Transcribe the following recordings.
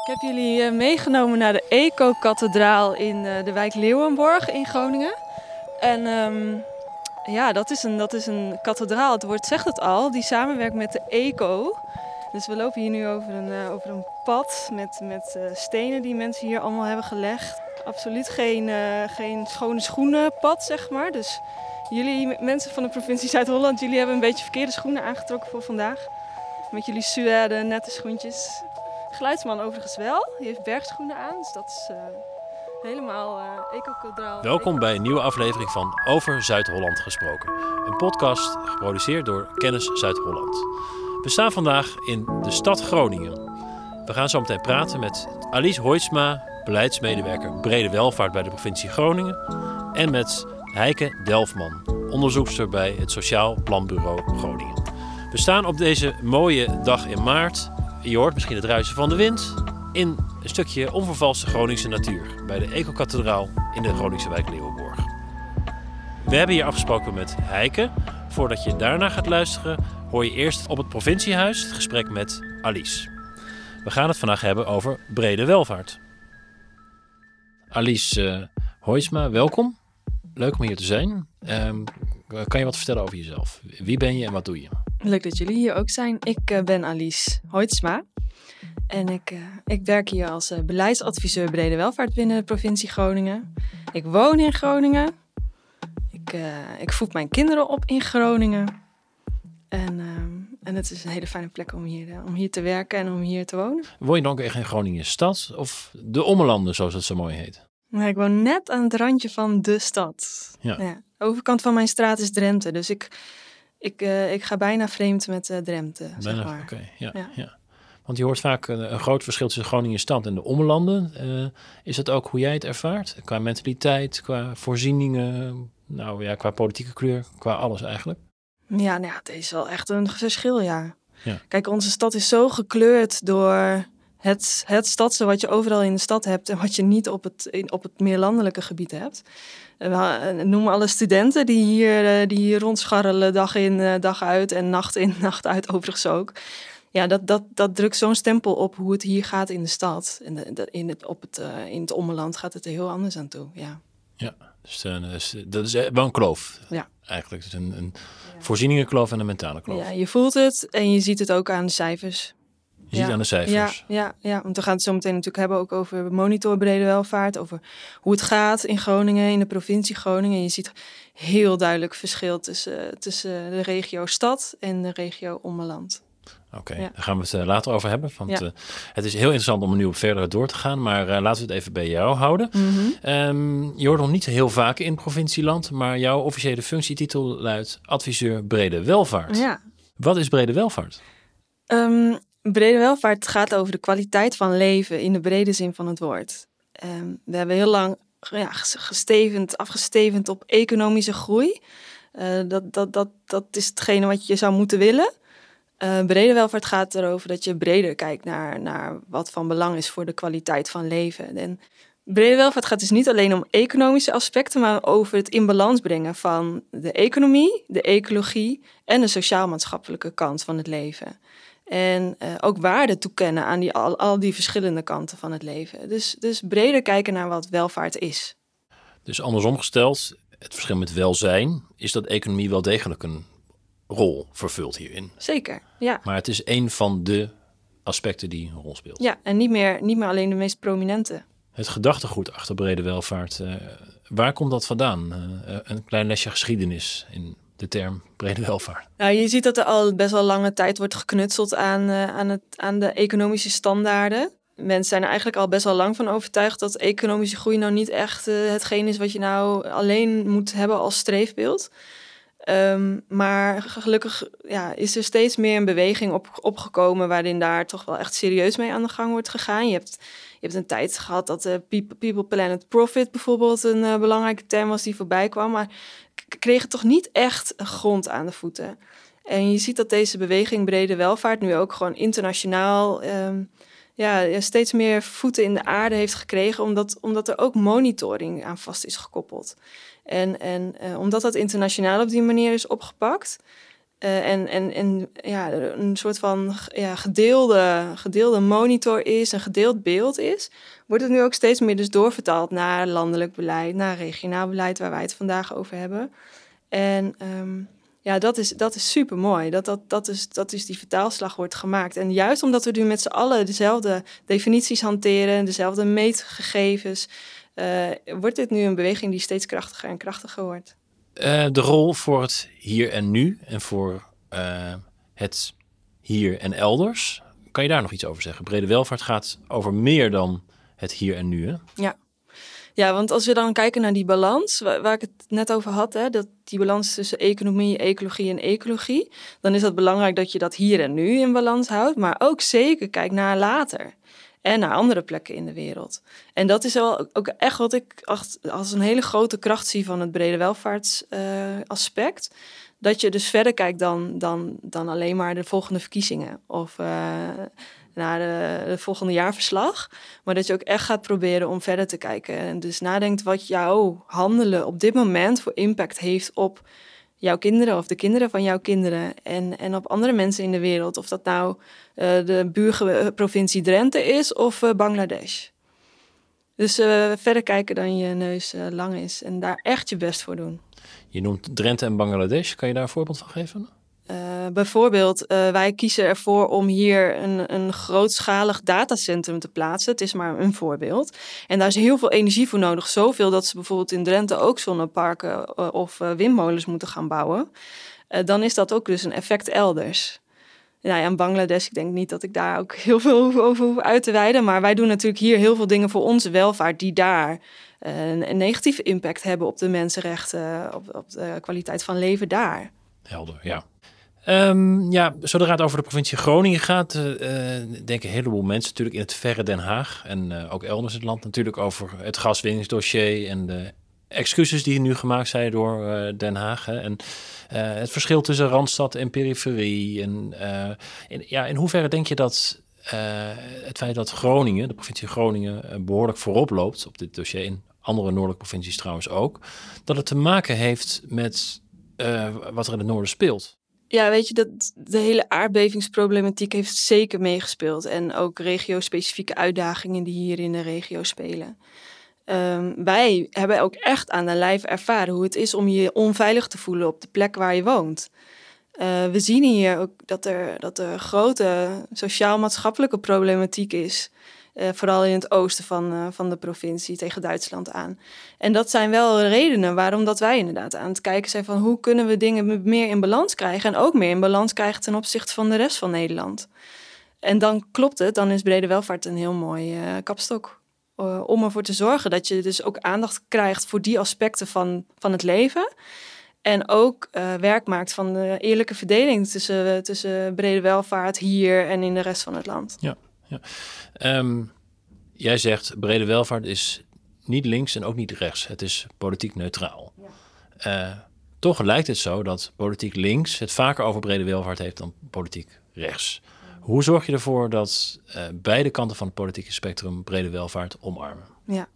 Ik heb jullie eh, meegenomen naar de Eco-kathedraal in eh, de wijk Leeuwenborg in Groningen. En ehm, ja, dat is, een, dat is een kathedraal. Het woord zegt het al. Die samenwerkt met de Eco. Dus we lopen hier nu over een, eh, over een pad met, met stenen die mensen hier allemaal hebben gelegd. Absoluut geen, eh, geen schone schoenenpad, zeg maar. Dus jullie mensen van de provincie Zuid-Holland, jullie hebben een beetje verkeerde schoenen aangetrokken voor vandaag. Met jullie suède, nette schoentjes. Geluidsman overigens wel. Die heeft bergschoenen aan, dus dat is eh, helemaal eco-kathedraal. Welkom bij een nieuwe aflevering van Over Zuid-Holland gesproken. Een podcast geproduceerd door Kennis Zuid-Holland. We staan vandaag in de stad Groningen. We gaan zo meteen praten met Alice Hoitsma, beleidsmedewerker brede welvaart bij de provincie Groningen. En met Heike Delfman, onderzoekster bij het Sociaal Planbureau Groningen. We staan op deze mooie dag in maart. Je hoort misschien het ruisen van de wind. In een stukje onvervalste Groningse natuur. Bij de Eco-kathedraal in de Groningse wijk Leeuwenborg. We hebben hier afgesproken met Heike. Voordat je daarna gaat luisteren, hoor je eerst op het provinciehuis het gesprek met Alice. We gaan het vandaag hebben over brede welvaart. Alice uh, welkom. Leuk om hier te zijn. Ehm, kan je wat vertellen over jezelf? Wie ben je en wat doe je? Leuk dat jullie hier ook zijn. Ik eh, ben Alice Hoitsma. En ik, eh, ik werk hier als eh, beleidsadviseur brede welvaart binnen de provincie Groningen. Ik woon in Groningen. Ik, ik voed mijn kinderen op in Groningen. En, en het is een hele fijne plek om hier, om hier te werken en om hier te wonen. Woon je dan ook echt in Groningen stad of de Ommelanden, zoals het zo mooi heet? Maar ik woon net aan het randje van de stad. Ja. De overkant van mijn straat is Drenthe. Dus ik, ik, eh, ik ga bijna vreemd met eh, Drenthe. zeg maar. Oké, ja, Ja. ja. Want je hoort vaak een, een groot verschil tussen Groningen stad en de Ommelanden. Eh, is dat ook hoe jij het ervaart? Qua mentaliteit, qua voorzieningen, nou ja, qua politieke kleur, qua alles eigenlijk? Ja, nou ja, het is wel echt een verschil, ja. Ja. Kijk, onze stad is zo gekleurd door het, het stadse wat je overal in de stad hebt en wat je niet op het, in, op het meer landelijke gebied hebt. En we eh, noemen alle studenten die hier, eh, die hier rondscharrelen dag in, eh, dag uit en nacht in, nacht uit overigens ook. Ja, dat, dat, dat drukt zo'n stempel op hoe het hier gaat in de stad. En de, de- in, het, op het, eh, in het ommeland gaat het er heel anders aan toe, ja. Ja, dus eh, dat is, dat is wel een kloof. Ja. Eigenlijk dus een, een voorzieningenkloof en een mentale kloof. ja. Je voelt het en je ziet het ook aan de cijfers. Je ziet aan de cijfers. Ja, ja, ja, want we gaan het zo meteen natuurlijk hebben ook over monitor brede welvaart, over hoe het gaat in Groningen, in de provincie Groningen. Je ziet heel duidelijk verschil tussen, tussen de regio stad en de regio ommeland. Oké, Ja. daar gaan we het eh, later over hebben. Want Ja. eh, het is heel interessant om er nu op verder door te gaan. Maar eh, laten we het even bij jou houden. Ehm, je hoort nog niet heel vaak in provincieland. Maar jouw officiële functietitel luidt adviseur brede welvaart. Ja. Wat is brede welvaart? Ehm, brede welvaart gaat over de kwaliteit van leven in de brede zin van het woord. Ehm, we hebben heel lang ja, ges- gestevend, afgestevend op economische groei. Eh, dat, dat, dat, dat is hetgene wat je zou moeten willen. Eh, brede welvaart gaat erover dat je breder kijkt naar, naar wat van belang is voor de kwaliteit van leven. En brede welvaart gaat dus niet alleen om economische aspecten, maar over het in balans brengen van de economie, de ecologie en de sociaal-maatschappelijke kant van het leven. En eh, ook waarde toekennen aan die, al, al die verschillende kanten van het leven. Dus, dus breder kijken naar wat welvaart is. Dus andersom gesteld, het verschil met welzijn is dat economie wel degelijk een rol vervult hierin. Zeker, ja. Maar het is een van de aspecten die een rol speelt. Ja, en niet meer, niet meer alleen de meest prominente. Het gedachtegoed achter brede welvaart, eh, waar komt dat vandaan? Eh, een klein lesje geschiedenis in de term brede welvaart. Nou, je ziet dat er al best wel lange tijd wordt geknutseld aan, eh, aan, het, aan de economische standaarden. Mensen zijn er eigenlijk al best wel lang van overtuigd dat economische groei nou niet echt eh, hetgeen is wat je nou alleen moet hebben als streefbeeld. Ehm, maar gelukkig ja, is er steeds meer een beweging op, opgekomen waarin daar toch wel echt serieus mee aan de gang wordt gegaan. Je hebt, je hebt een tijd gehad dat eh, people, Planet, Profit bijvoorbeeld een belangrijke term was die voorbij kwam. Maar kregen toch niet echt grond aan de voeten. En je ziet dat deze beweging brede welvaart nu ook gewoon internationaal ehm, ja, ja, steeds meer voeten in de aarde heeft gekregen, omdat, omdat er ook monitoring aan vast is gekoppeld. En, en eh, omdat dat internationaal op die manier is opgepakt, en, en, en ja, een soort van ja, gedeelde, gedeelde monitor is, een gedeeld beeld is, wordt het nu ook steeds meer dus doorvertaald naar landelijk beleid, naar regionaal beleid, waar wij het vandaag over hebben. En um, ja, dat is, dat is super mooi. Dat, dat, dat, is, dat is die vertaalslag wordt gemaakt. En juist omdat we nu met z'n allen dezelfde definities hanteren, dezelfde meetgegevens, uh, wordt dit nu een beweging die steeds krachtiger en krachtiger wordt. Uh, de rol voor het hier en nu en voor uh, het hier en elders. Kan je daar nog iets over zeggen? Brede welvaart gaat over meer dan het hier en nu. Hè? Ja. Ja, want als we dan kijken naar die balans, waar, ik het net over had, hè, dat die balans tussen economie, ecologie en ecologie, dan is het belangrijk dat je dat hier en nu in balans houdt, maar ook zeker kijk naar later en naar andere plekken in de wereld. En dat is wel ook echt wat ik als een hele grote kracht zie van het brede welvaartsaspect. Dat je dus verder kijkt dan, dan, dan alleen maar de volgende verkiezingen. Of uh, naar de, volgende jaarverslag. Maar dat je ook echt gaat proberen om verder te kijken. En dus nadenkt wat jouw handelen op dit moment voor impact heeft op jouw kinderen of de kinderen van jouw kinderen en, en op andere mensen in de wereld. Of dat nou uh, de buurprovincie Drenthe is of uh, Bangladesh. Dus uh, verder kijken dan je neus lang is en daar echt je best voor doen. Je noemt Drenthe en Bangladesh. Kan je daar een voorbeeld van geven? Uh, bijvoorbeeld, uh, wij kiezen ervoor om hier een, een grootschalig datacentrum te plaatsen. Het is maar een voorbeeld. En daar is heel veel energie voor nodig. Zoveel dat ze bijvoorbeeld in Drenthe ook zonneparken uh, of windmolens moeten gaan bouwen. dan is dat ook dus een effect elders. Nou ja, in Bangladesh, ik denk niet dat ik daar ook heel veel over hoef uit te wijden. Maar wij doen natuurlijk hier heel veel dingen voor onze welvaart die daar een, een negatieve impact hebben op de mensenrechten, op, op de kwaliteit van leven daar. Helder, ja. Um, ja, zodra het over de provincie Groningen gaat, uh, denken een heleboel mensen natuurlijk in het verre Den Haag en uh, ook elders in het land natuurlijk over het gaswinningsdossier en de excuses die nu gemaakt zijn door Den Haag. En het verschil tussen Randstad en periferie. En ja, in hoeverre denk je dat het feit dat Groningen, de provincie Groningen, behoorlijk voorop loopt op dit dossier, in andere noordelijke provincies trouwens ook, dat het te maken heeft met wat er in het noorden speelt? Ja, weet je, dat de hele aardbevingsproblematiek heeft zeker meegespeeld. En ook regio-specifieke uitdagingen die hier in de regio spelen. Um, wij hebben ook echt aan de lijf ervaren hoe het is om je onveilig te voelen op de plek waar je woont. Uh, we zien hier ook dat er, dat er grote sociaal-maatschappelijke problematiek is. Uh, vooral in het oosten van, uh, van de provincie tegen Duitsland aan. En dat zijn wel redenen waarom dat wij inderdaad aan het kijken zijn van hoe kunnen we dingen meer in balans krijgen en ook meer in balans krijgen ten opzichte van de rest van Nederland. En dan klopt het, dan is brede welvaart een heel mooi uh, kapstok. om ervoor te zorgen dat je dus ook aandacht krijgt voor die aspecten van, van het leven. En ook werk maakt van de eerlijke verdeling tussen, tussen brede welvaart hier en in de rest van het land. Ja, ja. Um, jij zegt brede welvaart is niet links en ook niet rechts. Het is politiek neutraal. Ja. Uh, toch lijkt het zo dat politiek links het vaker over brede welvaart heeft dan politiek rechts. Hoe zorg je ervoor dat uh, beide kanten van het politieke spectrum brede welvaart omarmen? Ja.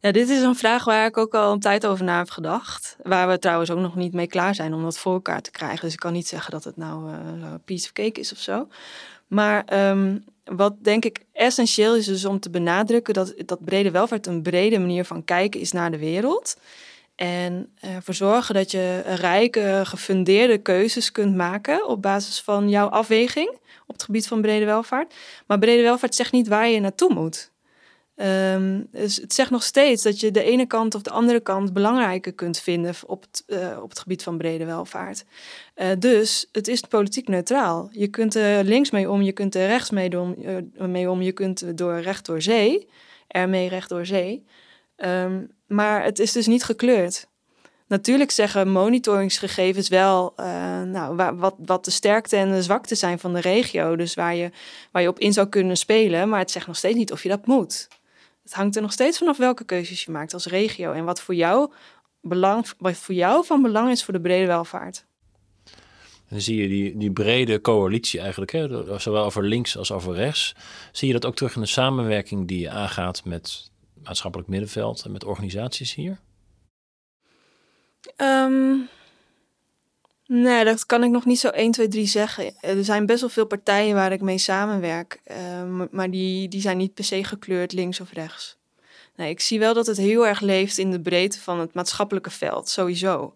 Ja, dit is een vraag waar ik ook al een tijd over na heb gedacht. Waar we trouwens ook nog niet mee klaar zijn om dat voor elkaar te krijgen. Dus ik kan niet zeggen dat het nou uh, een piece of cake is of zo. Maar um, wat denk ik essentieel is, dus om te benadrukken dat, dat brede welvaart een brede manier van kijken is naar de wereld. En ervoor zorgen dat je rijke, gefundeerde keuzes kunt maken op basis van jouw afweging op het gebied van brede welvaart. Maar brede welvaart zegt niet waar je naartoe moet. Um, dus het zegt nog steeds dat je de ene kant of de andere kant belangrijker kunt vinden op het, uh, op het gebied van brede welvaart. Uh, dus het is politiek neutraal. Je kunt er links mee om, je kunt er rechts mee, uh, mee om, je kunt door recht door zee, ermee recht door zee. Um, maar het is dus niet gekleurd. Natuurlijk zeggen monitoringsgegevens wel nou, wat, wat de sterkte en de zwakte zijn van de regio. Dus waar je, waar je op in zou kunnen spelen. Maar het zegt nog steeds niet of je dat moet. Het hangt er nog steeds vanaf welke keuzes je maakt als regio en wat voor jou, belang, wat voor jou van belang is voor de brede welvaart. Dan zie je die, die brede coalitie eigenlijk, hè, zowel over links als over rechts. Zie je dat ook terug in de samenwerking die je aangaat met maatschappelijk middenveld en met organisaties hier? Um, Nee, dat kan ik nog niet zo 1, 2, 3 zeggen. Er zijn best wel veel partijen waar ik mee samenwerk, uh, maar die, die zijn niet per se gekleurd links of rechts. Nee, ik zie wel dat het heel erg leeft in de breedte van het maatschappelijke veld, sowieso.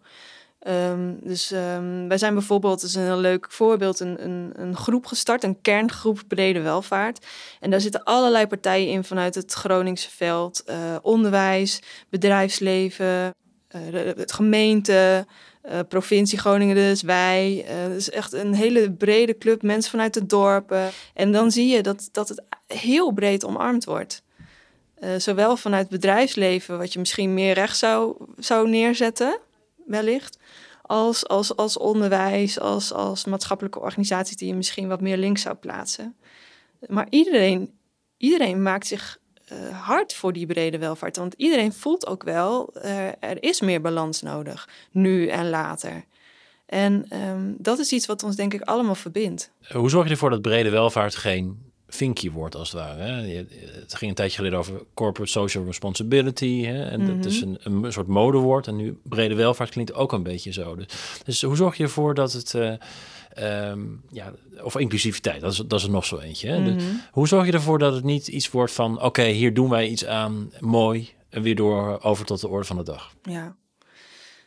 Um, dus um, wij zijn bijvoorbeeld, dat is een heel leuk voorbeeld, een, een, een, groep gestart, een kerngroep brede welvaart. En daar zitten allerlei partijen in vanuit het Groningse veld, uh, onderwijs, bedrijfsleven, uh, het gemeente, uh, provincie Groningen dus, wij. het is echt een hele brede club, mensen vanuit de dorpen. En dan zie je dat, dat het heel breed omarmd wordt. zowel vanuit bedrijfsleven, wat je misschien meer recht zou, zou neerzetten, wellicht als, als, als onderwijs, als, als maatschappelijke organisaties die je misschien wat meer links zou plaatsen. Maar iedereen, iedereen maakt zich uh, hard voor die brede welvaart. Want iedereen voelt ook wel, uh, er is meer balans nodig, nu en later. En um, dat is iets wat ons denk ik allemaal verbindt. Hoe zorg je ervoor dat brede welvaart geen vinkje wordt als het ware. Hè? Het ging een tijdje geleden over corporate social responsibility. Hè? En dat is mhm. een, een soort modewoord. En nu brede welvaart klinkt ook een beetje zo. Dus, dus hoe zorg je ervoor dat het... Uh, um, ja, of inclusiviteit, dat is, dat is er nog zo eentje. Hè? Mhm. hoe zorg je ervoor dat het niet iets wordt van... oké, hier doen wij iets aan, mooi... en weer door over tot de orde van de dag. Ja.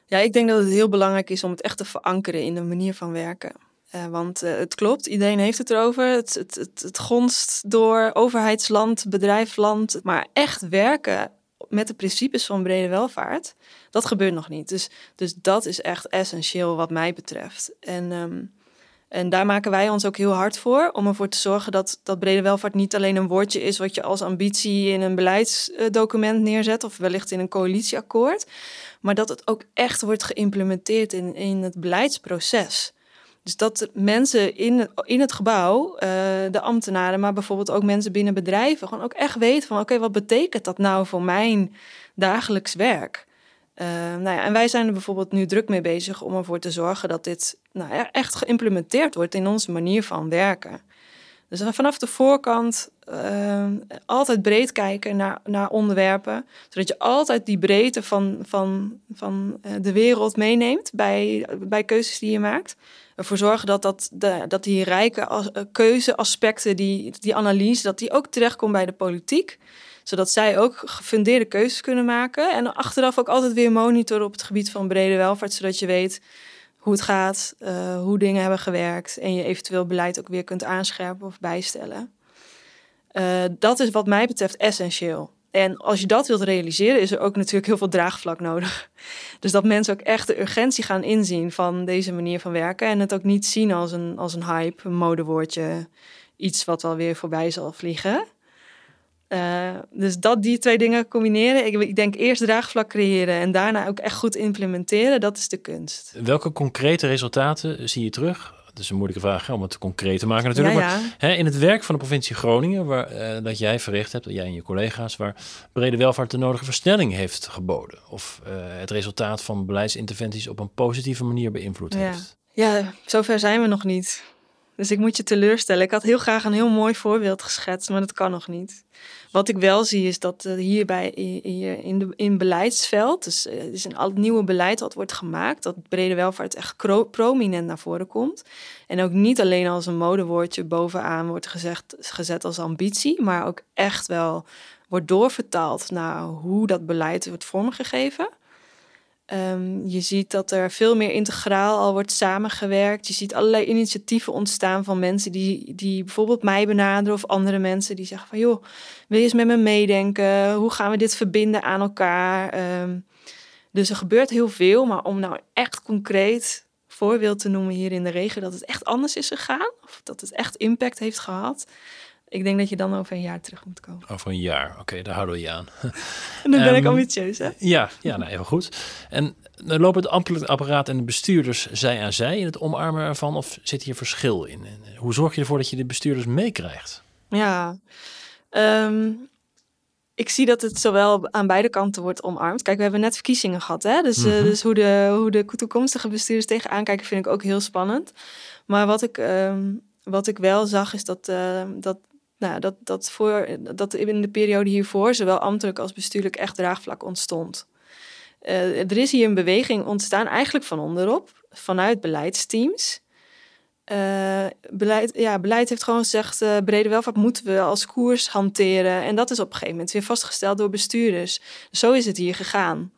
ja, ik denk dat het heel belangrijk is om het echt te verankeren in de manier van werken. Uh, want uh, het klopt, iedereen heeft het erover. Het, het, het, het gonst door overheidsland, bedrijfsland. Maar echt werken met de principes van brede welvaart, dat gebeurt nog niet. Dus, dus dat is echt essentieel wat mij betreft. En, um, en daar maken wij ons ook heel hard voor om ervoor te zorgen dat, dat brede welvaart niet alleen een woordje is wat je als ambitie in een beleidsdocument neerzet of wellicht in een coalitieakkoord, maar dat het ook echt wordt geïmplementeerd in, in het beleidsproces. Dus dat mensen in, in het gebouw, uh, de ambtenaren, maar bijvoorbeeld ook mensen binnen bedrijven, gewoon ook echt weten van oké, wat betekent dat nou voor mijn dagelijks werk? Uh, nou ja, en wij zijn er bijvoorbeeld nu druk mee bezig om ervoor te zorgen dat dit nou ja, echt geïmplementeerd wordt in onze manier van werken. Dus vanaf de voorkant uh, altijd breed kijken naar, naar onderwerpen, zodat je altijd die breedte van, van, van de wereld meeneemt bij, bij keuzes die je maakt ervoor zorgen dat, dat, dat die rijke eh, keuzeaspecten, die, die analyse, dat die ook terechtkomt bij de politiek. Zodat zij ook gefundeerde keuzes kunnen maken. En achteraf ook altijd weer monitoren op het gebied van brede welvaart, zodat je weet hoe het gaat, uh, hoe dingen hebben gewerkt. En je eventueel beleid ook weer kunt aanscherpen of bijstellen. Uh, dat is wat mij betreft essentieel. En als je dat wilt realiseren, is er ook natuurlijk heel veel draagvlak nodig. Dus dat mensen ook echt de urgentie gaan inzien van deze manier van werken. En het ook niet zien als een, als een hype, een modewoordje, iets wat wel weer voorbij zal vliegen. Uh, dus dat die twee dingen combineren. Ik, ik, denk eerst draagvlak creëren en daarna ook echt goed implementeren. Dat is de kunst. Welke concrete resultaten zie je terug dat is een moeilijke vraag om het concreet te maken natuurlijk. Ja, ja. Maar hè, in het werk van de provincie Groningen, waar, uh, dat jij verricht hebt, jij en je collega's, waar brede welvaart de nodige versnelling heeft geboden. Of uh, het resultaat van beleidsinterventies op een positieve manier beïnvloed ja. heeft. Ja, zover zijn we nog niet. Dus ik moet je teleurstellen. Ik had heel graag een heel mooi voorbeeld geschetst, maar dat kan nog niet. Wat ik wel zie is dat uh, hierbij hier in, de, in beleidsveld, dus uh, is een het nieuwe beleid wat wordt gemaakt, dat brede welvaart echt prominent naar voren komt. En ook niet alleen als een modewoordje bovenaan wordt gezegd, gezet als ambitie, maar ook echt wel wordt doorvertaald naar hoe dat beleid wordt vormgegeven. Um, je ziet dat er veel meer integraal al wordt samengewerkt. Je ziet allerlei initiatieven ontstaan van mensen die, die bijvoorbeeld mij benaderen of andere mensen die zeggen van joh, wil je eens met me meedenken? Hoe gaan we dit verbinden aan elkaar? Um, dus er gebeurt heel veel, maar om nou echt concreet voorbeeld te noemen hier in de regio dat het echt anders is gegaan of dat het echt impact heeft gehad. Ik denk dat je dan over een jaar terug moet komen. Over een jaar, oké, daar houden we je aan. En dan ben ik ambitieus, hè? Ja, ja nou, heel goed. En dan lopen het apparaat en de bestuurders zij aan zij in het omarmen ervan? Of zit hier verschil in? En hoe zorg je ervoor dat je de bestuurders meekrijgt? Ja, um, ik zie dat het zowel aan beide kanten wordt omarmd. Kijk, we hebben net verkiezingen gehad, hè? Dus, mm -hmm. uh, dus hoe, de, hoe de toekomstige bestuurders tegenaan kijken, vind ik ook heel spannend. Maar wat ik, um, wat ik wel zag, is dat, uh, dat nou, dat, dat, voor, dat in de periode hiervoor zowel ambtelijk als bestuurlijk echt draagvlak ontstond. er is hier een beweging ontstaan, eigenlijk van onderop, vanuit beleidsteams. Uh, beleid, ja, beleid heeft gewoon gezegd, uh, brede welvaart moeten we als koers hanteren. En dat is op een gegeven moment weer vastgesteld door bestuurders. Zo is het hier gegaan.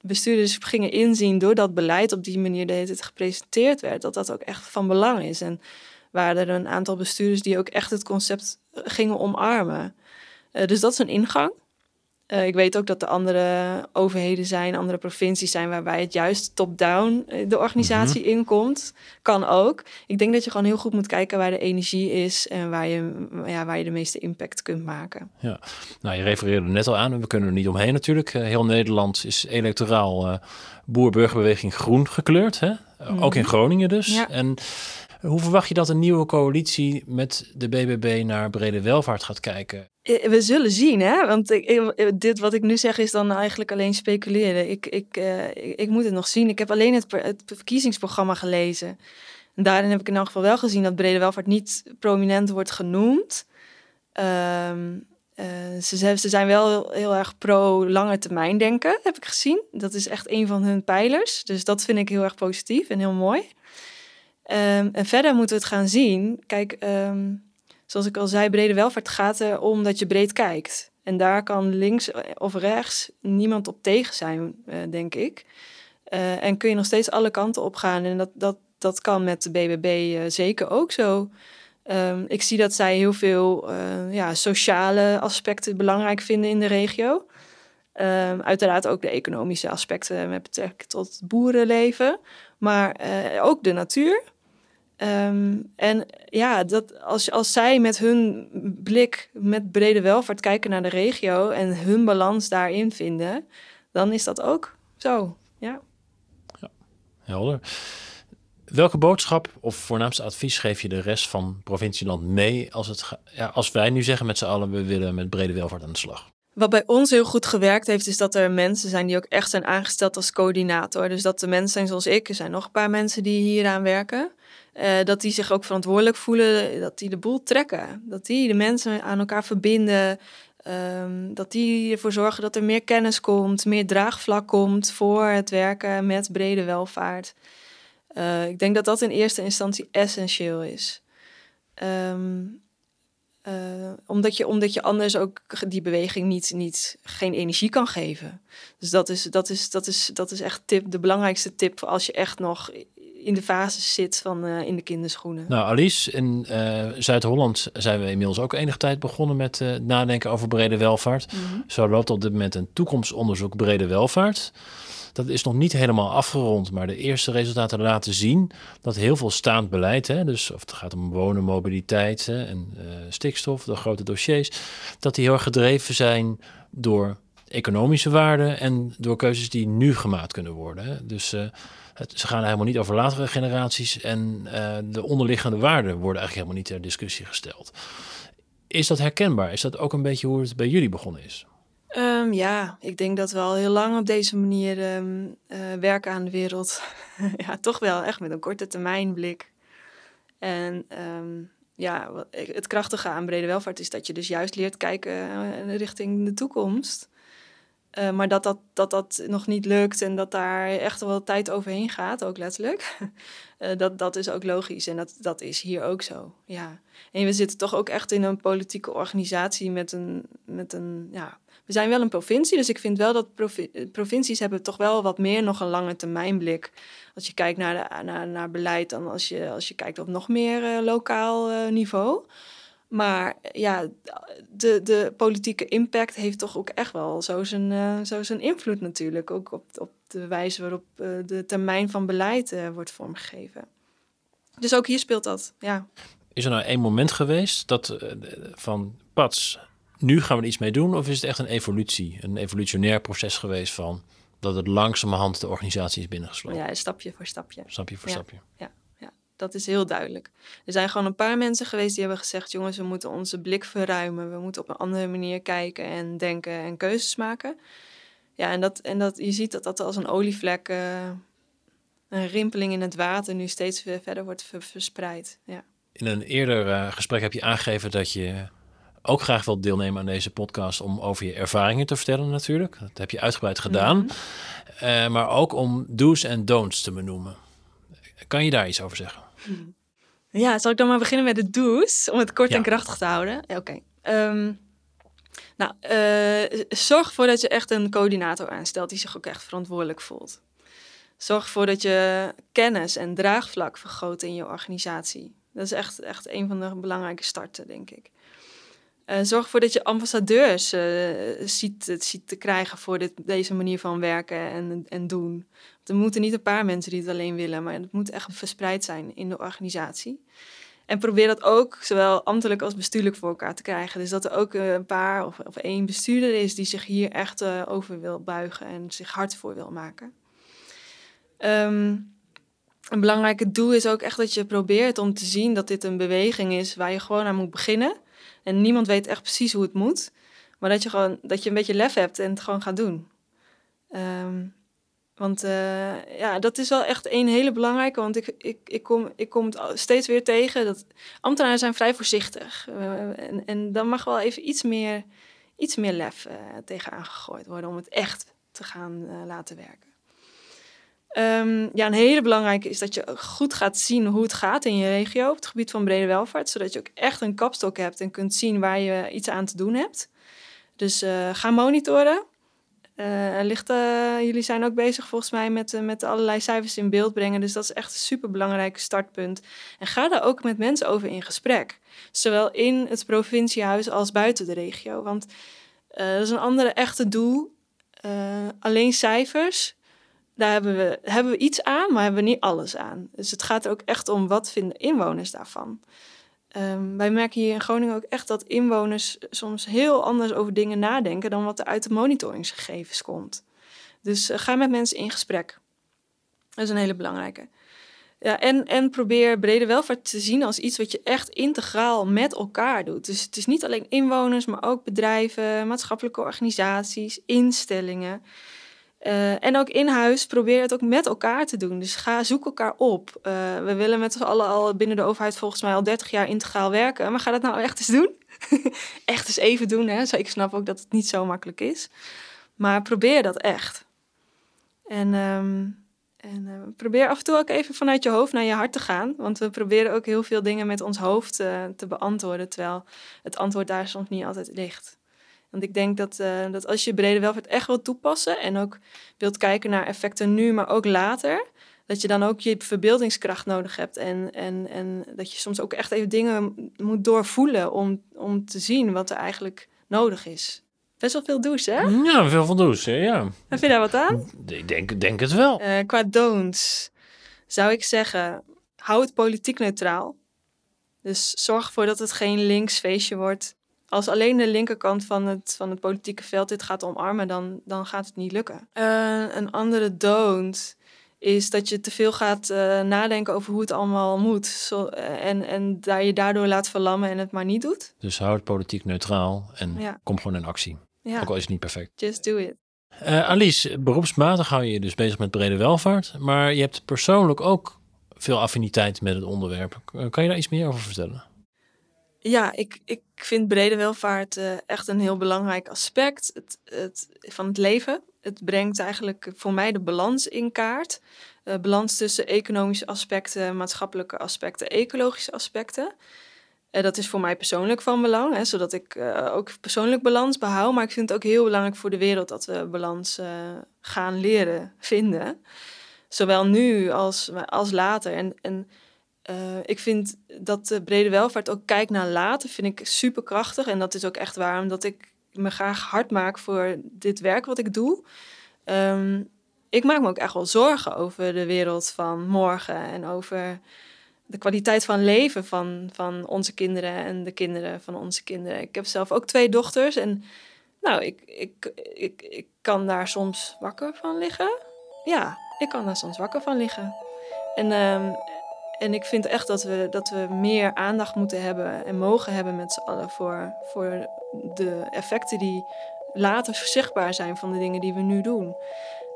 Bestuurders gingen inzien door dat beleid op die manier dat het gepresenteerd werd, dat dat ook echt van belang is. En waren er een aantal bestuurders die ook echt het concept gingen omarmen. dus dat is een ingang. Uh, ik weet ook dat er andere overheden zijn, andere provincies zijn waarbij het juist top-down eh, de organisatie mm inkomt. Kan ook. Ik denk dat je gewoon heel goed moet kijken waar de energie is en waar je, ja, waar je de meeste impact kunt maken. Ja, nou je refereerde net al aan, we kunnen er niet omheen natuurlijk. Heel Nederland is electoraal uh, boer-burgerbeweging groen gekleurd. Hè? Ook in mhm. Groningen dus. Ja. En hoe verwacht je dat een nieuwe coalitie met de BBB naar brede welvaart gaat kijken? Eh, we zullen zien, hè? Want dit wat ik nu zeg is dan eigenlijk alleen speculeren. Ik, ik, uh, ik, moet het nog zien. Ik heb alleen het, het verkiezingsprogramma gelezen. En daarin heb ik in elk geval wel gezien dat brede welvaart niet prominent wordt genoemd. Um, uh, ze, ze, zijn wel heel erg pro lange termijn denken, heb ik gezien. Dat is echt een van hun pijlers. Dus dat vind ik heel erg positief en heel mooi. Um, en verder moeten we het gaan zien. Kijk, um, zoals ik al zei, brede welvaart gaat erom dat je breed kijkt. En daar kan links of rechts niemand op tegen zijn, uh, denk ik. Uh, en kun je nog steeds alle kanten op gaan. En dat, dat, dat kan met de BBB eh, zeker ook zo. Um, ik zie dat zij heel veel ja, sociale aspecten belangrijk vinden in de regio. Uiteraard ook de economische aspecten met betrekking tot boerenleven. Maar ook de natuur. Um, en ja, dat als, als zij met hun blik, met brede welvaart kijken naar de regio en hun balans daarin vinden, dan is dat ook zo. Ja. ja helder. Welke boodschap of voornaamste advies geef je de rest van provincieland mee als, het, ja, als wij nu zeggen met z'n allen we willen met brede welvaart aan de slag? Wat bij ons heel goed gewerkt heeft, is dat er mensen zijn die ook echt zijn aangesteld als coördinator. Dus dat de mensen zijn zoals ik, er zijn nog een paar mensen die hieraan werken. Uh, dat die zich ook verantwoordelijk voelen, dat die de boel trekken. Dat die de mensen aan elkaar verbinden. Um, dat die ervoor zorgen dat er meer kennis komt, meer draagvlak komt voor het werken met brede welvaart. Uh, ik denk dat dat in eerste instantie essentieel is. Um, uh, omdat, je, omdat je anders ook die beweging niet, niet, geen energie kan geven. Dus dat is, dat is, dat is, dat is echt tip, de belangrijkste tip als je echt nog in de fase zit van uh, in de kinderschoenen. Nou, Alice, in uh, Zuid-Holland zijn we inmiddels ook enige tijd begonnen met uh, nadenken over brede welvaart. Mm -hmm. Zo loopt op dit moment een toekomstonderzoek brede welvaart. Dat is nog niet helemaal afgerond, maar de eerste resultaten laten zien dat heel veel staand beleid, hè, dus of het gaat om wonen, mobiliteit hè, en stikstof, de grote dossiers, dat die heel erg gedreven zijn door economische waarden en door keuzes die nu gemaakt kunnen worden. Hè. Dus ze gaan helemaal niet over latere generaties en uh, de onderliggende waarden worden eigenlijk helemaal niet ter discussie gesteld. Is dat herkenbaar? Is dat ook een beetje hoe het bij jullie begonnen is? Um, ja, ik denk dat we al heel lang op deze manier um, uh, werken aan de wereld. ja, toch wel echt met een korte termijn blik. En um, ja, het krachtige aan brede welvaart is dat je dus juist leert kijken uh, richting de toekomst. Uh, maar dat dat, dat dat nog niet lukt en dat daar echt wel tijd overheen gaat, ook letterlijk. uh, dat, dat is ook logisch en dat, dat is hier ook zo. Ja. En we zitten toch ook echt in een politieke organisatie met een, met een ja, we zijn wel een provincie, dus ik vind wel dat provincies hebben toch wel wat meer nog een lange termijnblik. Als je kijkt naar, de, naar, naar beleid dan als je, als je kijkt op nog meer lokaal niveau. Maar ja, de, de politieke impact heeft toch ook echt wel zo zijn, uh, zo zijn invloed natuurlijk. Ook op, op de wijze waarop de termijn van beleid wordt vormgegeven. Dus ook hier speelt dat, ja. Is er nou één moment geweest dat van Pats nu gaan we er iets mee doen? Of is het echt een evolutie, een evolutionair proces geweest van dat het langzamerhand de organisatie is binnengesloten? Ja, stapje voor stapje. Stapje voor ja, stapje. Ja, dat is heel duidelijk. Er zijn gewoon een paar mensen geweest die hebben gezegd: jongens, we moeten onze blik verruimen. We moeten op een andere manier kijken en denken en keuzes maken. Ja, en, dat, en dat, je ziet dat dat als een olievlek, uh, een rimpeling in het water, nu steeds verder wordt verspreid. Ja. In een eerder uh, gesprek heb je aangegeven dat je ook graag wilt deelnemen aan deze podcast om over je ervaringen te vertellen natuurlijk. Dat heb je uitgebreid gedaan. Mhm. Eh, maar ook om do's en don'ts te benoemen. Kan je daar iets over zeggen? Ja, zal ik dan maar beginnen met de do's, om het kort Ja. en krachtig te houden? Ja, Oké. Ehm, nou, eh, zorg ervoor dat je echt een coördinator aanstelt die zich ook echt verantwoordelijk voelt. Zorg ervoor dat je kennis en draagvlak vergroot in je organisatie. Dat is echt, echt een van de belangrijke starten, denk ik. Eh, zorg ervoor dat je ambassadeurs eh, ziet, ziet te krijgen voor dit, deze manier van werken en, en doen. Er moeten niet een paar mensen die het alleen willen, maar het moet echt verspreid zijn in de organisatie. En probeer dat ook zowel ambtelijk als bestuurlijk voor elkaar te krijgen. Dus dat er ook eh, een paar of, of één bestuurder is die zich hier echt eh, over wil buigen en zich hard voor wil maken. Ehm, een belangrijke doel is ook echt dat je probeert om te zien dat dit een beweging is waar je gewoon aan moet beginnen. En niemand weet echt precies hoe het moet. Maar dat je gewoon dat je een beetje lef hebt en het gewoon gaat doen. Ehm, want eh, ja, dat is wel echt een hele belangrijke. Want ik, ik, ik, kom, ik kom het steeds weer tegen dat ambtenaren zijn vrij voorzichtig. Uh, en, en dan mag wel even iets meer, iets meer lef uh, tegenaan gegooid worden om het echt te gaan laten werken. Um, ja, een hele belangrijke is dat je goed gaat zien hoe het gaat in je regio op het gebied van brede welvaart, zodat je ook echt een kapstok hebt en kunt zien waar je iets aan te doen hebt. Dus ga monitoren. Uh, ligt, uh, jullie zijn ook bezig volgens mij met, met allerlei cijfers in beeld brengen. Dus dat is echt een superbelangrijk startpunt. En ga daar ook met mensen over in gesprek. Zowel in het provinciehuis als buiten de regio. Want dat is een andere echte doel. alleen cijfers, daar hebben we, hebben we iets aan, maar hebben we niet alles aan. Dus het gaat er ook echt om wat vinden inwoners daarvan. Um, wij merken hier in Groningen ook echt dat inwoners soms heel anders over dingen nadenken dan wat er uit de monitoringsgegevens komt. Dus uh, ga met mensen in gesprek. Dat is een hele belangrijke. Ja, en, en probeer brede welvaart te zien als iets wat je echt integraal met elkaar doet. Dus het is niet alleen inwoners, maar ook bedrijven, maatschappelijke organisaties, instellingen. Uh, en ook in huis probeer het ook met elkaar te doen. Dus ga zoek elkaar op. Uh, we willen met z'n allen al binnen de overheid volgens mij al 30 jaar integraal werken. Maar ga dat nou echt eens doen. echt eens even doen. Hè? Ik snap ook dat het niet zo makkelijk is. Maar probeer dat echt. En, um, en uh, probeer af en toe ook even vanuit je hoofd naar je hart te gaan. Want we proberen ook heel veel dingen met ons hoofd te beantwoorden. Terwijl het antwoord daar soms niet altijd ligt. Want ik denk dat, uh, dat als je brede welvaart echt wilt toepassen en ook wilt kijken naar effecten nu, maar ook later, dat je dan ook je verbeeldingskracht nodig hebt en, en, en dat je soms ook echt even dingen moet doorvoelen om, om te zien wat er eigenlijk nodig is. Best wel veel douche, hè? Ja, veel van douche, ja. Heb je daar wat aan? Ik denk, denk het wel. Uh, qua don'ts zou ik zeggen, hou het politiek neutraal. Dus zorg ervoor dat het geen links feestje wordt als alleen de linkerkant van het, van het politieke veld dit gaat omarmen, dan, dan gaat het niet lukken. Uh, een andere don't is dat je te veel gaat uh, nadenken over hoe het allemaal moet. Zo, uh, en, en daar je daardoor laat verlammen en het maar niet doet. Dus hou het politiek neutraal en ja. kom gewoon in actie. Ja. Ook al is het niet perfect. Just do it. Uh, Alice, beroepsmatig hou je je dus bezig met brede welvaart. Maar je hebt persoonlijk ook veel affiniteit met het onderwerp. Kan je daar iets meer over vertellen? Ja, ik, ik vind brede welvaart uh, echt een heel belangrijk aspect het, van het leven. Het brengt eigenlijk voor mij de balans in kaart. Uh, balans tussen economische aspecten, maatschappelijke aspecten, ecologische aspecten. Uh, dat is voor mij persoonlijk van belang, hè, zodat ik ook persoonlijk balans behoud. Maar ik vind het ook heel belangrijk voor de wereld dat we balans gaan leren vinden. Zowel nu als, als later. En, en uh, ik vind dat de brede welvaart ook kijkt naar later, vind ik super krachtig. En dat is ook echt waarom dat ik me graag hard maak voor dit werk wat ik doe. Um, ik maak me ook echt wel zorgen over de wereld van morgen en over de kwaliteit van leven van, van onze kinderen en de kinderen van onze kinderen. Ik heb zelf ook twee dochters en nou, ik, ik, ik, ik kan daar soms wakker van liggen. Ja, ik kan daar soms wakker van liggen. En, um, en ik vind echt dat we, dat we meer aandacht moeten hebben en mogen hebben met z'n allen voor, voor de effecten die later zichtbaar zijn van de dingen die we nu doen.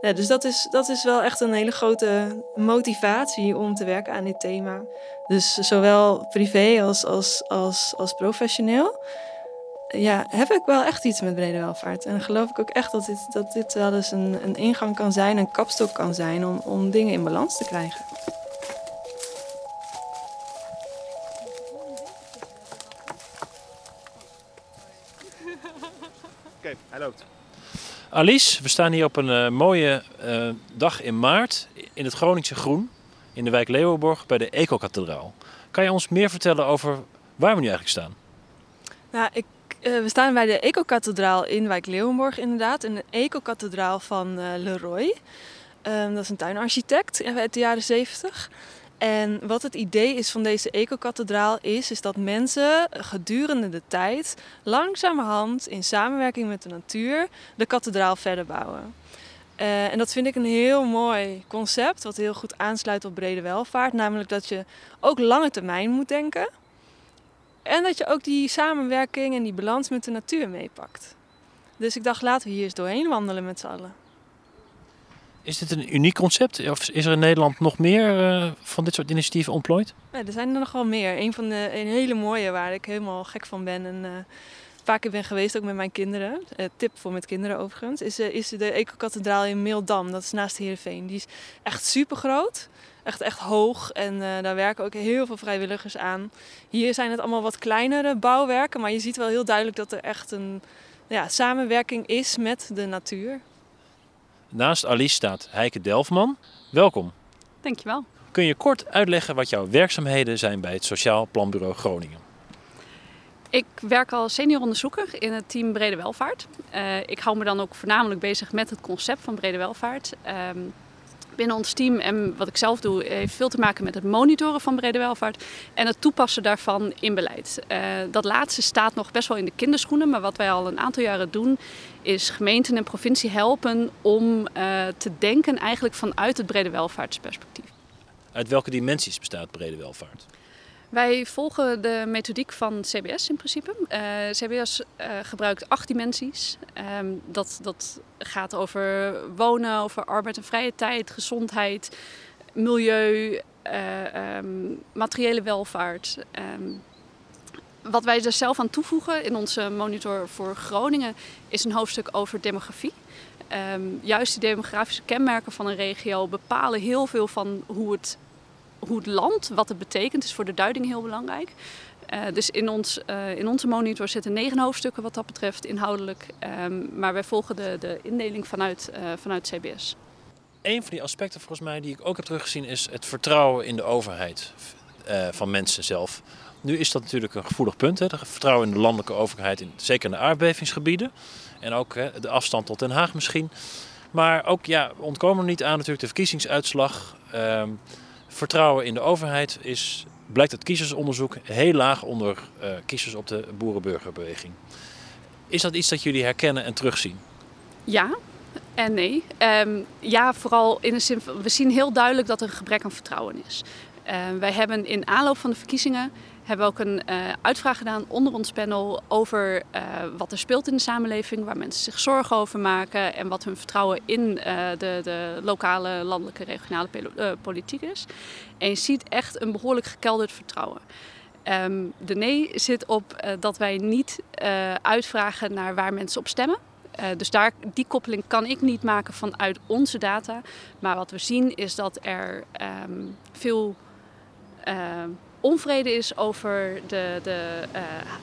Ja, dus dat is, dat is wel echt een hele grote motivatie om te werken aan dit thema. Dus zowel privé als, als, als, als professioneel. ja, heb ik wel echt iets met brede welvaart. En geloof ik ook echt dat dit, dat dit wel eens een, een ingang kan zijn, een kapstok kan zijn om, om dingen in balans te krijgen. Hij loopt. Alice, we staan hier op een uh, mooie uh, dag in maart in het Groningse Groen in de wijk Leeuwenborg bij de Eco-kathedraal. Kan je ons meer vertellen over waar we nu eigenlijk staan? Nou, ik, uh, we staan bij de Eco-kathedraal in wijk Leeuwenborg inderdaad. In de Eco-kathedraal van Leroy. Um, dat is een tuinarchitect uit de jaren 70. En wat het idee is van deze ecokathedraal is, is dat mensen gedurende de tijd langzamerhand in samenwerking met de natuur de kathedraal verder bouwen. Uh, en dat vind ik een heel mooi concept, wat heel goed aansluit op brede welvaart. Namelijk dat je ook lange termijn moet denken. En dat je ook die samenwerking en die balans met de natuur meepakt. Dus ik dacht, laten we hier eens doorheen wandelen met z'n allen. Is dit een uniek concept? Of is er in Nederland nog meer uh, van dit soort initiatieven ontplooid? Ja, er zijn er nog wel meer. Een van de een hele mooie waar ik helemaal gek van ben. En uh, vaak ben geweest, ook met mijn kinderen. Uh, tip voor met kinderen overigens. Is, is de Eco-kathedraal in Meeldam. Dat is naast Heerenveen. Die is echt super groot. Echt, echt hoog. En daar werken ook heel veel vrijwilligers aan. Hier zijn het allemaal wat kleinere bouwwerken. Maar je ziet wel heel duidelijk dat er echt een ja, samenwerking is met de natuur. Naast Alice staat Heike Delfman. Welkom. Dankjewel. Kun je kort uitleggen wat jouw werkzaamheden zijn bij het Sociaal Planbureau Groningen? Ik werk als senior onderzoeker in het team Brede Welvaart. Uh, ik hou me dan ook voornamelijk bezig met het concept van Brede Welvaart. Um, binnen ons team en wat ik zelf doe, heeft veel te maken met het monitoren van brede welvaart en het toepassen daarvan in beleid. Uh, dat laatste staat nog best wel in de kinderschoenen, maar wat wij al een aantal jaren doen, is gemeenten en provincie helpen om uh, te denken eigenlijk vanuit het brede welvaartsperspectief. Uit welke dimensies bestaat brede welvaart? Wij volgen de methodiek van CBS in principe. Uh, eh, CBS uh, gebruikt acht dimensies. Um, dat, dat gaat over wonen, over arbeid en vrije tijd, gezondheid, milieu, uh, materiële welvaart. Um, wat wij er zelf aan toevoegen in onze monitor voor Groningen is een hoofdstuk over demografie. juist die demografische kenmerken van een regio bepalen heel veel van hoe het hoe het land, wat het betekent, is voor de duiding heel belangrijk. Uh, dus in, ons, uh, in onze monitor zitten negen hoofdstukken wat dat betreft inhoudelijk. Um, maar wij volgen de, de indeling vanuit, uh, vanuit CBS. Een van die aspecten volgens mij die ik ook heb teruggezien is het vertrouwen in de overheid van mensen zelf. Nu is dat natuurlijk een gevoelig punt, hè? vertrouwen in de landelijke overheid, in, zeker in de aardbevingsgebieden. En ook hè, de afstand tot Den Haag misschien. Maar ook, ja, we ontkomen er niet aan natuurlijk de verkiezingsuitslag. Ehm, vertrouwen in de overheid is, blijkt uit kiezersonderzoek, heel laag onder uh, kiezers op de boerenburgerbeweging. Is dat iets dat jullie herkennen en terugzien? Ja en nee. Um, ja, vooral in de zin we zien heel duidelijk dat er een gebrek aan vertrouwen is. Uh, wij hebben in aanloop van de verkiezingen hebben we ook een uh, uitvraag gedaan onder ons panel over uh, wat er speelt in de samenleving, waar mensen zich zorgen over maken en wat hun vertrouwen in uh, de, de, lokale, landelijke, regionale politiek is. En je ziet echt een behoorlijk gekelderd vertrouwen. Um, de nee zit op dat wij niet uitvragen naar waar mensen op stemmen. Dus daar, die koppeling kan ik niet maken vanuit onze data. Maar wat we zien is dat er um, veel onvrede is over de, de, uh,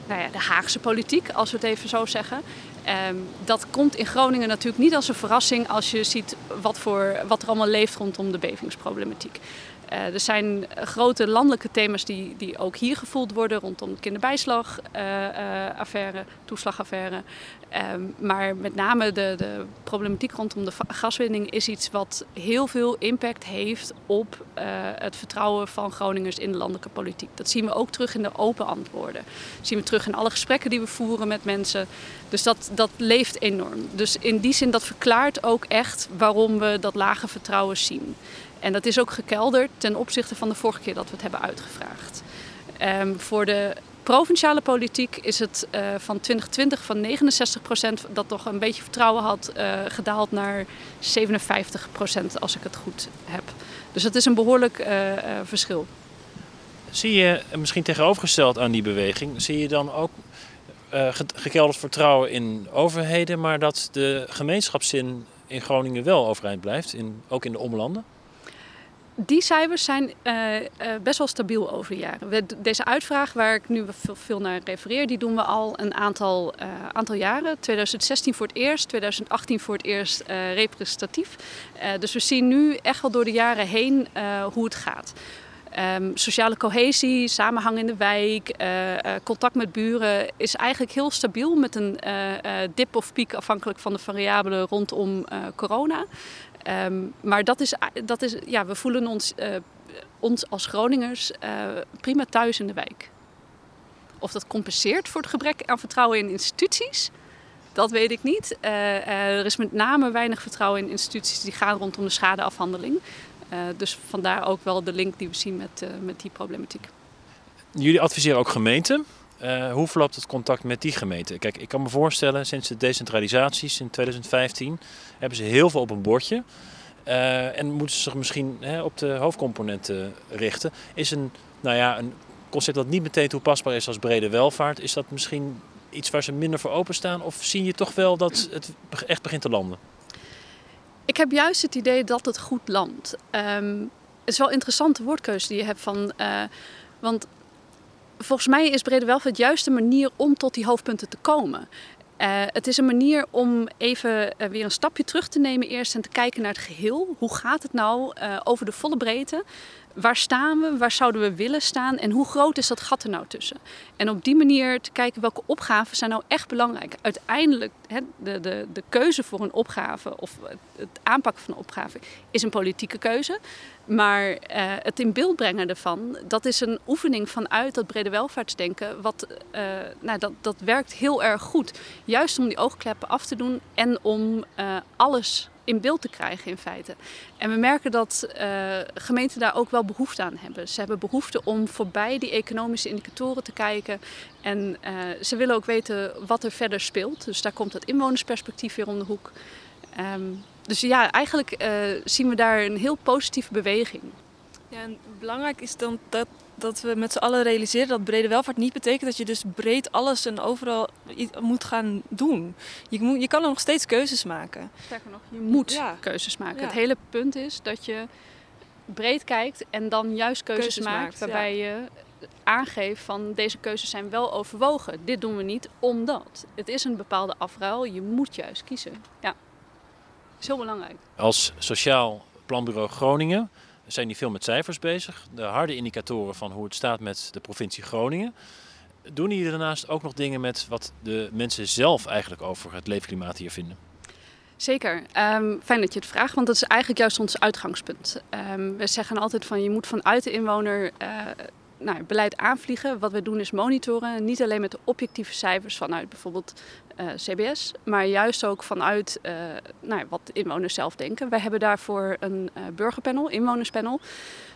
nou ja, de Haagse politiek, als we het even zo zeggen. Um, dat komt in Groningen natuurlijk niet als een verrassing als je ziet wat, voor, wat er allemaal leeft rondom de bevingsproblematiek. Uh, er zijn grote landelijke thema's die, die ook hier gevoeld worden rondom de kinderbijslagaffaire, uh, toeslagaffaire. Um, maar met name de, de, problematiek rondom de gaswinning is iets wat heel veel impact heeft op het vertrouwen van Groningers in de landelijke politiek. Dat zien we ook terug in de open antwoorden. Dat zien we terug in alle gesprekken die we voeren met mensen. Dus dat, dat leeft enorm. Dus in die zin dat verklaart ook echt waarom we dat lage vertrouwen zien. En dat is ook gekelderd ten opzichte van de vorige keer dat we het hebben uitgevraagd. Um, voor de provinciale politiek is het uh, van 2020 van 69 procent dat toch een beetje vertrouwen had uh, gedaald naar 57 procent als ik het goed heb. Dus dat is een behoorlijk uh, verschil. Zie je, misschien tegenovergesteld aan die beweging, zie je dan ook gekelderd vertrouwen in overheden, maar dat de gemeenschapszin in Groningen wel overeind blijft, in, ook in de omlanden? Die cijfers zijn uh, uh, best wel stabiel over de jaren. Deze uitvraag waar ik nu veel, naar refereer, die doen we al een aantal, uh, aantal jaren. 2016 voor het eerst, 2018 voor het eerst representatief. dus we zien nu echt wel door de jaren heen hoe het gaat. Um, sociale cohesie, samenhang in de wijk, contact met buren is eigenlijk heel stabiel met een dip of piek afhankelijk van de variabelen rondom corona. Um, maar dat is, dat is, ja, we voelen ons, uh, ons als Groningers uh, prima thuis in de wijk. Of dat compenseert voor het gebrek aan vertrouwen in instituties, dat weet ik niet. Uh, er is met name weinig vertrouwen in instituties die gaan rondom de schadeafhandeling. dus vandaar ook wel de link die we zien met, met die problematiek. Jullie adviseren ook gemeenten. Uh, hoe verloopt het contact met die gemeente? Kijk, ik kan me voorstellen, sinds de decentralisaties in 2015 hebben ze heel veel op een bordje. Uh, en moeten ze zich misschien hè, op de hoofdcomponenten richten. Is een, nou ja, een concept dat niet meteen toepasbaar is als brede welvaart, is dat misschien iets waar ze minder voor openstaan? Of zie je toch wel dat het echt begint te landen? Ik heb juist het idee dat het goed landt. Um, het is wel een interessante woordkeuze die je hebt van. Uh, want volgens mij is brede welvaart juist de manier om tot die hoofdpunten te komen. Uh, het is een manier om even uh, weer een stapje terug te nemen eerst en te kijken naar het geheel. Hoe gaat het nou uh, over de volle breedte? Waar staan we? Waar zouden we willen staan? En hoe groot is dat gat er nou tussen? En op die manier te kijken welke opgaven zijn nou echt belangrijk. Uiteindelijk, hè, de, de, de keuze voor een opgave of het aanpakken van een opgave is een politieke keuze. Maar uh, het in beeld brengen ervan, dat is een oefening vanuit dat brede welvaartsdenken. Wat, uh, nou, dat, dat werkt heel erg goed. Juist om die oogkleppen af te doen en om uh, alles in beeld te krijgen in feite. En we merken dat gemeenten daar ook wel behoefte aan hebben. Ze hebben behoefte om voorbij die economische indicatoren te kijken. En ze willen ook weten wat er verder speelt. Dus daar komt het inwonersperspectief weer om de hoek. Um, dus ja, eigenlijk uh, zien we daar een heel positieve beweging. Ja, en belangrijk is dan dat, dat we met z'n allen realiseren dat brede welvaart niet betekent dat je dus breed alles en overal moet gaan doen. Je, moet, je kan er nog steeds keuzes maken. Sterker nog, je moet ja. keuzes maken. Ja. Het hele punt is dat je breed kijkt en dan juist keuzes, keuzes maakt, maakt, waarbij ja. je aangeeft van deze keuzes zijn wel overwogen. Dit doen we niet omdat. Het is een bepaalde afruil, je moet juist kiezen. Ja is heel belangrijk. Als Sociaal Planbureau Groningen zijn die veel met cijfers bezig. De harde indicatoren van hoe het staat met de provincie Groningen. Doen jullie daarnaast ook nog dingen met wat de mensen zelf eigenlijk over het leefklimaat hier vinden? Zeker. Um, fijn dat je het vraagt, want dat is eigenlijk juist ons uitgangspunt. Um, we zeggen altijd van je moet vanuit de inwoner uh, nou, beleid aanvliegen. Wat we doen is monitoren, niet alleen met de objectieve cijfers vanuit bijvoorbeeld eh, CBS, maar juist ook vanuit uh, nou, wat inwoners zelf denken. Wij hebben daarvoor een uh, burgerpanel, inwonerspanel,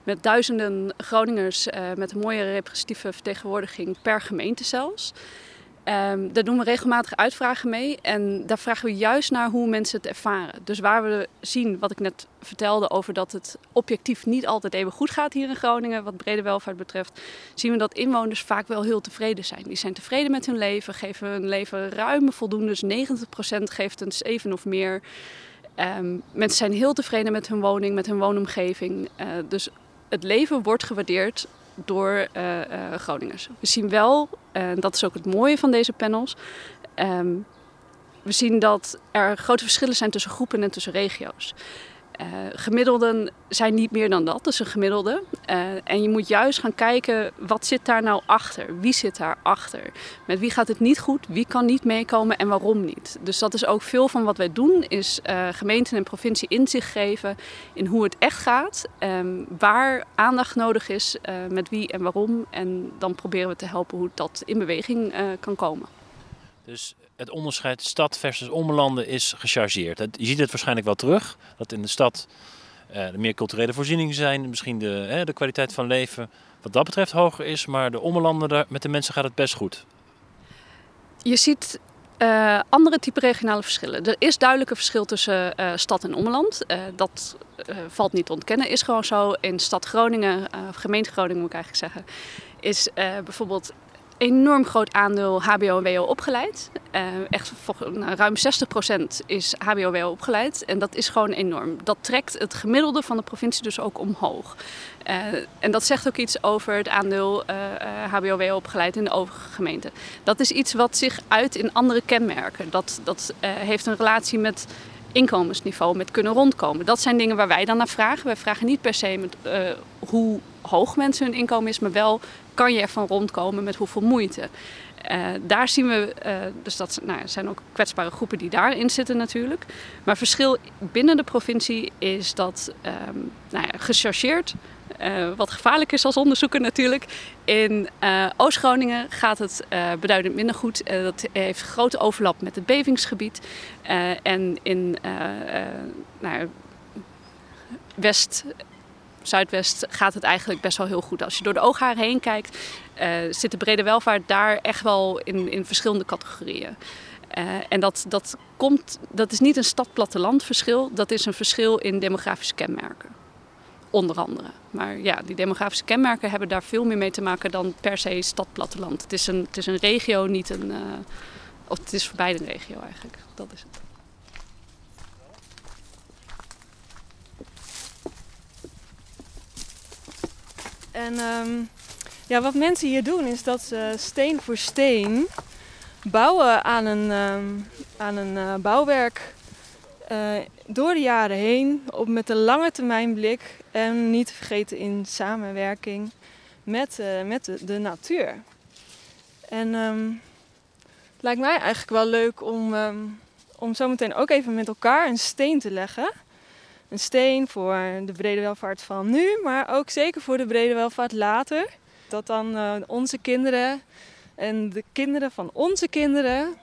met duizenden Groningers met een mooie representatieve vertegenwoordiging per gemeente zelfs. Um, daar doen we regelmatig uitvragen mee en daar vragen we juist naar hoe mensen het ervaren. Dus waar we zien, wat ik net vertelde over dat het objectief niet altijd even goed gaat hier in Groningen, wat brede welvaart betreft, zien we dat inwoners vaak wel heel tevreden zijn. Die zijn tevreden met hun leven, geven hun leven ruim voldoende, dus 90% geeft een 7 of meer. Um, mensen zijn heel tevreden met hun woning, met hun woonomgeving. Uh, dus het leven wordt gewaardeerd door uh, uh, Groningers. We zien wel, en dat is ook het mooie van deze panels, um, we zien dat er grote verschillen zijn tussen groepen en tussen regio's. Uh, gemiddelden zijn niet meer dan dat, dus een gemiddelde. Uh, en je moet juist gaan kijken, wat zit daar nou achter? Wie zit daar achter? Met wie gaat het niet goed? Wie kan niet meekomen en waarom niet? Dus dat is ook veel van wat wij doen, is uh, gemeenten en provincie inzicht geven in hoe het echt gaat. Um, waar aandacht nodig is, met wie en waarom. En dan proberen we te helpen hoe dat in beweging kan komen. Dus het onderscheid stad versus ommelanden is gechargeerd. Je ziet het waarschijnlijk wel terug, dat in de stad uh, meer culturele voorzieningen zijn, misschien de, de kwaliteit van leven wat dat betreft hoger is, maar de ommelanden, met de mensen gaat het best goed. Je ziet uh, andere type regionale verschillen. Er is duidelijk een verschil tussen uh, stad en ommeland. Uh, dat valt niet te ontkennen, is gewoon zo. In stad Groningen, gemeente Groningen moet ik eigenlijk zeggen, is bijvoorbeeld enorm groot aandeel HBO en WO opgeleid. Uh, echt nou, ruim 60% is HBO WO opgeleid. En dat is gewoon enorm. Dat trekt het gemiddelde van de provincie dus ook omhoog. Uh, en dat zegt ook iets over het aandeel HBO WO opgeleid in de overige gemeenten. Dat is iets wat zich uit in andere kenmerken. Dat, dat heeft een relatie met inkomensniveau, met kunnen rondkomen. Dat zijn dingen waar wij dan naar vragen. Wij vragen niet per se met, hoe hoog mensen hun inkomen is, maar wel kan je ervan rondkomen met hoeveel moeite. Uh, daar zien we, uh, dus dat nou, zijn ook kwetsbare groepen die daarin zitten natuurlijk. Maar verschil binnen de provincie is dat um, nou ja, gechargeerd, uh, wat gevaarlijk is als onderzoeker natuurlijk. In Oost-Groningen gaat het beduidend minder goed. dat heeft grote overlap met het bevingsgebied. en in nou, West Zuidwest gaat het eigenlijk best wel heel goed. Als je door de oogharen heen kijkt, uh, zit de brede welvaart daar echt wel in, in verschillende categorieën. Uh, en dat, dat, komt, dat is niet een stad-platteland verschil, dat is een verschil in demografische kenmerken. Onder andere. Maar ja, die demografische kenmerken hebben daar veel meer mee te maken dan per se stad-platteland. Het, is een, het is een regio, niet een. Uh, of het is voor beide een regio eigenlijk. Dat is het. En um, ja, wat mensen hier doen is dat ze steen voor steen bouwen aan een, um, aan een uh, bouwwerk uh, door de jaren heen op, met een lange termijn blik en niet te vergeten in samenwerking met, uh, met de, de, natuur. En um, het lijkt mij eigenlijk wel leuk om, om zometeen ook even met elkaar een steen te leggen een steen voor de brede welvaart van nu, maar ook zeker voor de brede welvaart later. Dat dan uh, onze kinderen en de kinderen van onze kinderen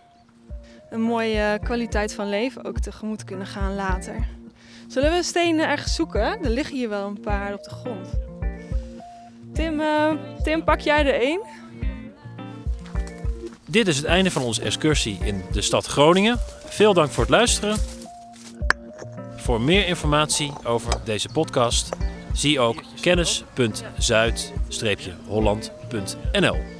een mooie kwaliteit van leven ook tegemoet kunnen gaan later. Zullen we stenen ergens zoeken? Er liggen hier wel een paar op de grond. Tim, uh, Tim pak jij er één? Dit is het einde van onze excursie in de stad Groningen. Veel dank voor het luisteren. Voor meer informatie over deze podcast zie ook kennis.zuid-holland.nl.